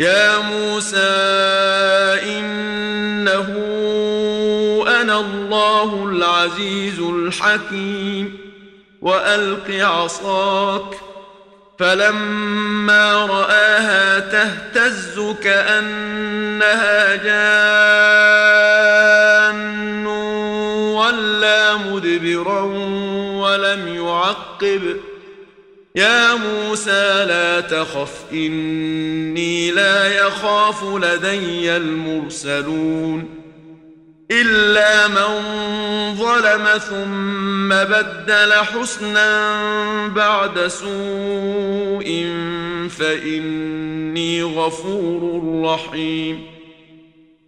يا موسى إنه أنا الله العزيز الحكيم وألق عصاك فلما رآها تهتز كأنها جان ولا مدبرا ولم يعقب يا موسى لا تخف إني لا يخاف لدي المرسلون. إلا من ظلم ثم بدل حسنا بعد سوء فإني غفور رحيم.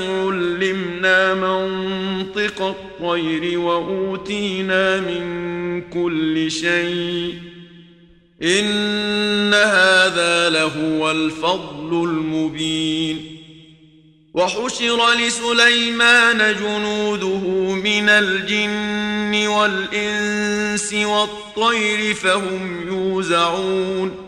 علمنا منطق الطير وأوتينا من كل شيء. إن هذا لهو الفضل المبين. وحشر لسليمان جنوده من الجن والإنس والطير فهم يوزعون.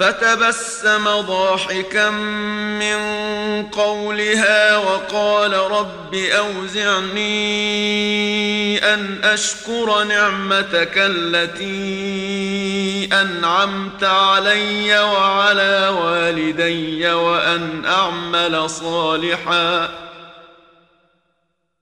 فتبسم ضاحكا من قولها وقال رب أوزعني أن أشكر نعمتك التي أنعمت علي وعلى والدي وأن أعمل صالحا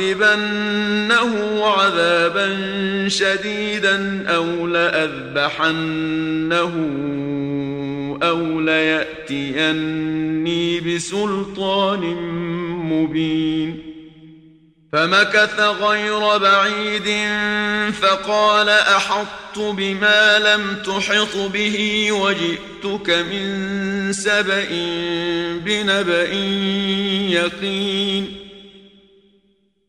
لأعذبنه عذابا شديدا أو لأذبحنه أو ليأتيني بسلطان مبين. فمكث غير بعيد فقال أحطت بما لم تحط به وجئتك من سبأ بنبأ يقين.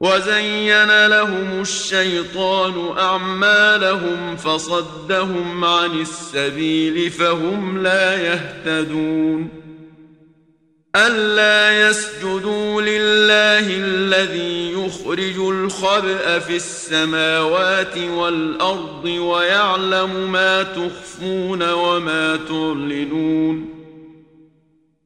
وزين لهم الشيطان أعمالهم فصدهم عن السبيل فهم لا يهتدون ألا يسجدوا لله الذي يخرج الخبأ في السماوات والأرض ويعلم ما تخفون وما تعلنون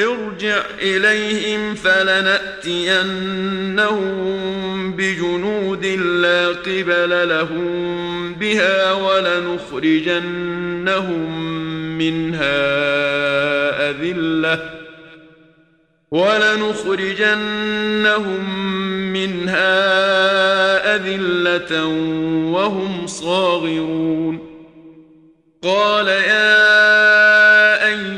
ارجع إليهم فلنأتينهم بجنود لا قبل لهم بها ولنخرجنهم منها أذلة ولنخرجنهم منها أذلة وهم صاغرون قال يا أيها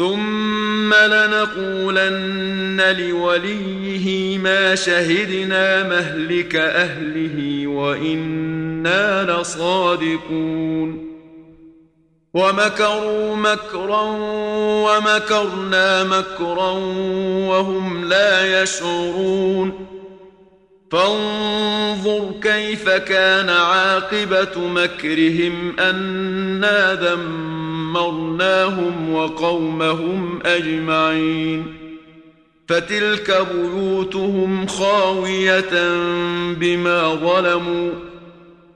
ثم لنقولن لوليه ما شهدنا مهلك أهله وإنا لصادقون. ومكروا مكرا ومكرنا مكرا وهم لا يشعرون. فانظر كيف كان عاقبة مكرهم أنا دمرناهم وقومهم أجمعين فتلك بيوتهم خاوية بما ظلموا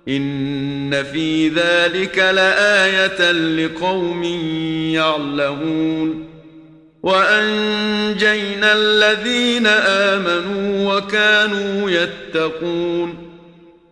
إن في ذلك لآية لقوم يعلمون وأنجينا الذين آمنوا وكانوا يتقون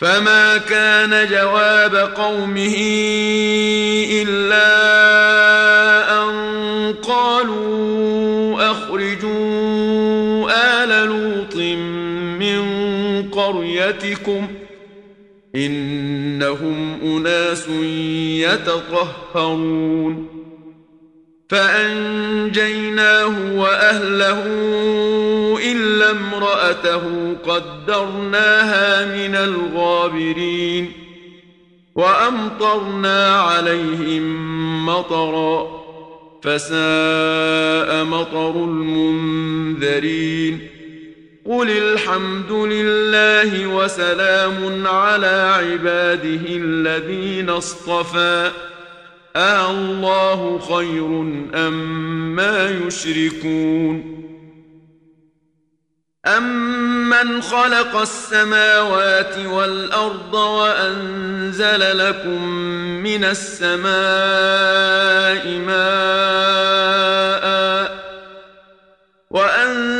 فما كان جواب قومه إلا أن قالوا أخرجوا آل لوط من قريتكم انهم اناس يتطهرون فانجيناه واهله الا امرأته قدرناها من الغابرين وأمطرنا عليهم مطرا فساء مطر المنذرين قل الحمد لله وسلام على عباده الذين اصطفى آه الله خير أم ما يشركون أمن خلق السماوات والأرض وأنزل لكم من السماء ماء وأنزل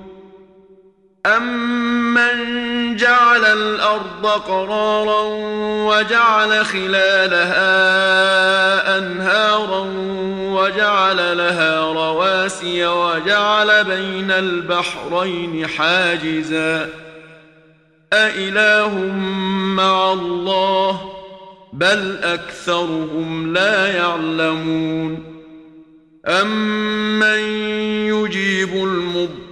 أمن جعل الأرض قرارا وجعل خلالها أنهارا وجعل لها رواسي وجعل بين البحرين حاجزا أإله مع الله بل أكثرهم لا يعلمون أمن يجيب المضطر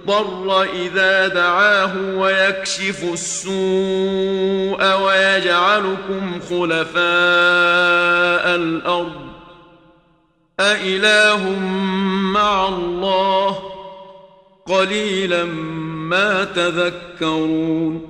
إذا دعاه ويكشف السوء ويجعلكم خلفاء الأرض أإله مع الله قليلا ما تذكرون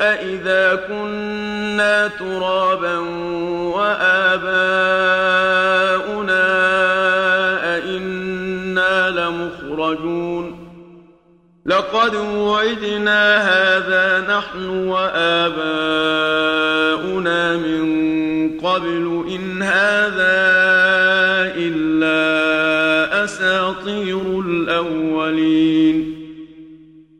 أإذا كنا ترابا وآباؤنا أئنا لمخرجون لقد وعدنا هذا نحن وآباؤنا من قبل إن هذا إلا أساطير الأولين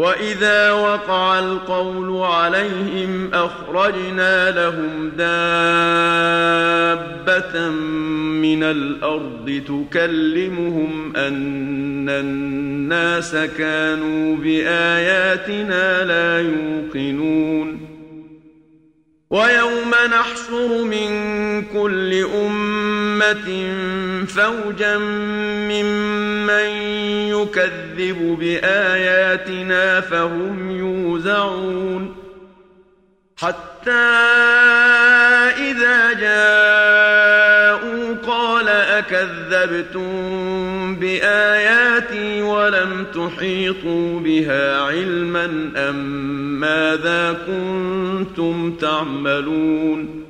واذا وقع القول عليهم اخرجنا لهم دابه من الأرض تكلمهم ان الناس كانوا باياتنا لا يوقنون ويوم نحشر من كل امه فوجا ممن يكذب بآياتنا فهم يوزعون. حتى إذا جاءوا قال أكذبتم بآياتي ولم تحيطوا بها علما أم ماذا كنتم تعملون؟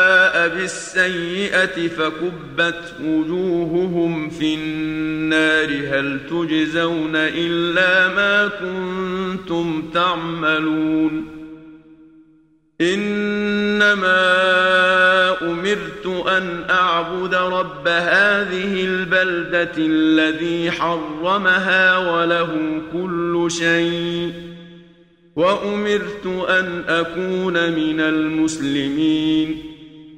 بالسيئة فكبت وجوههم في النار. هل تجزون إلا ما كنتم تعملون؟ إنما أمرت أن أعبد رب هذه البلدة الذي حرمها وله كل شيء. وأمرت أن أكون من المسلمين.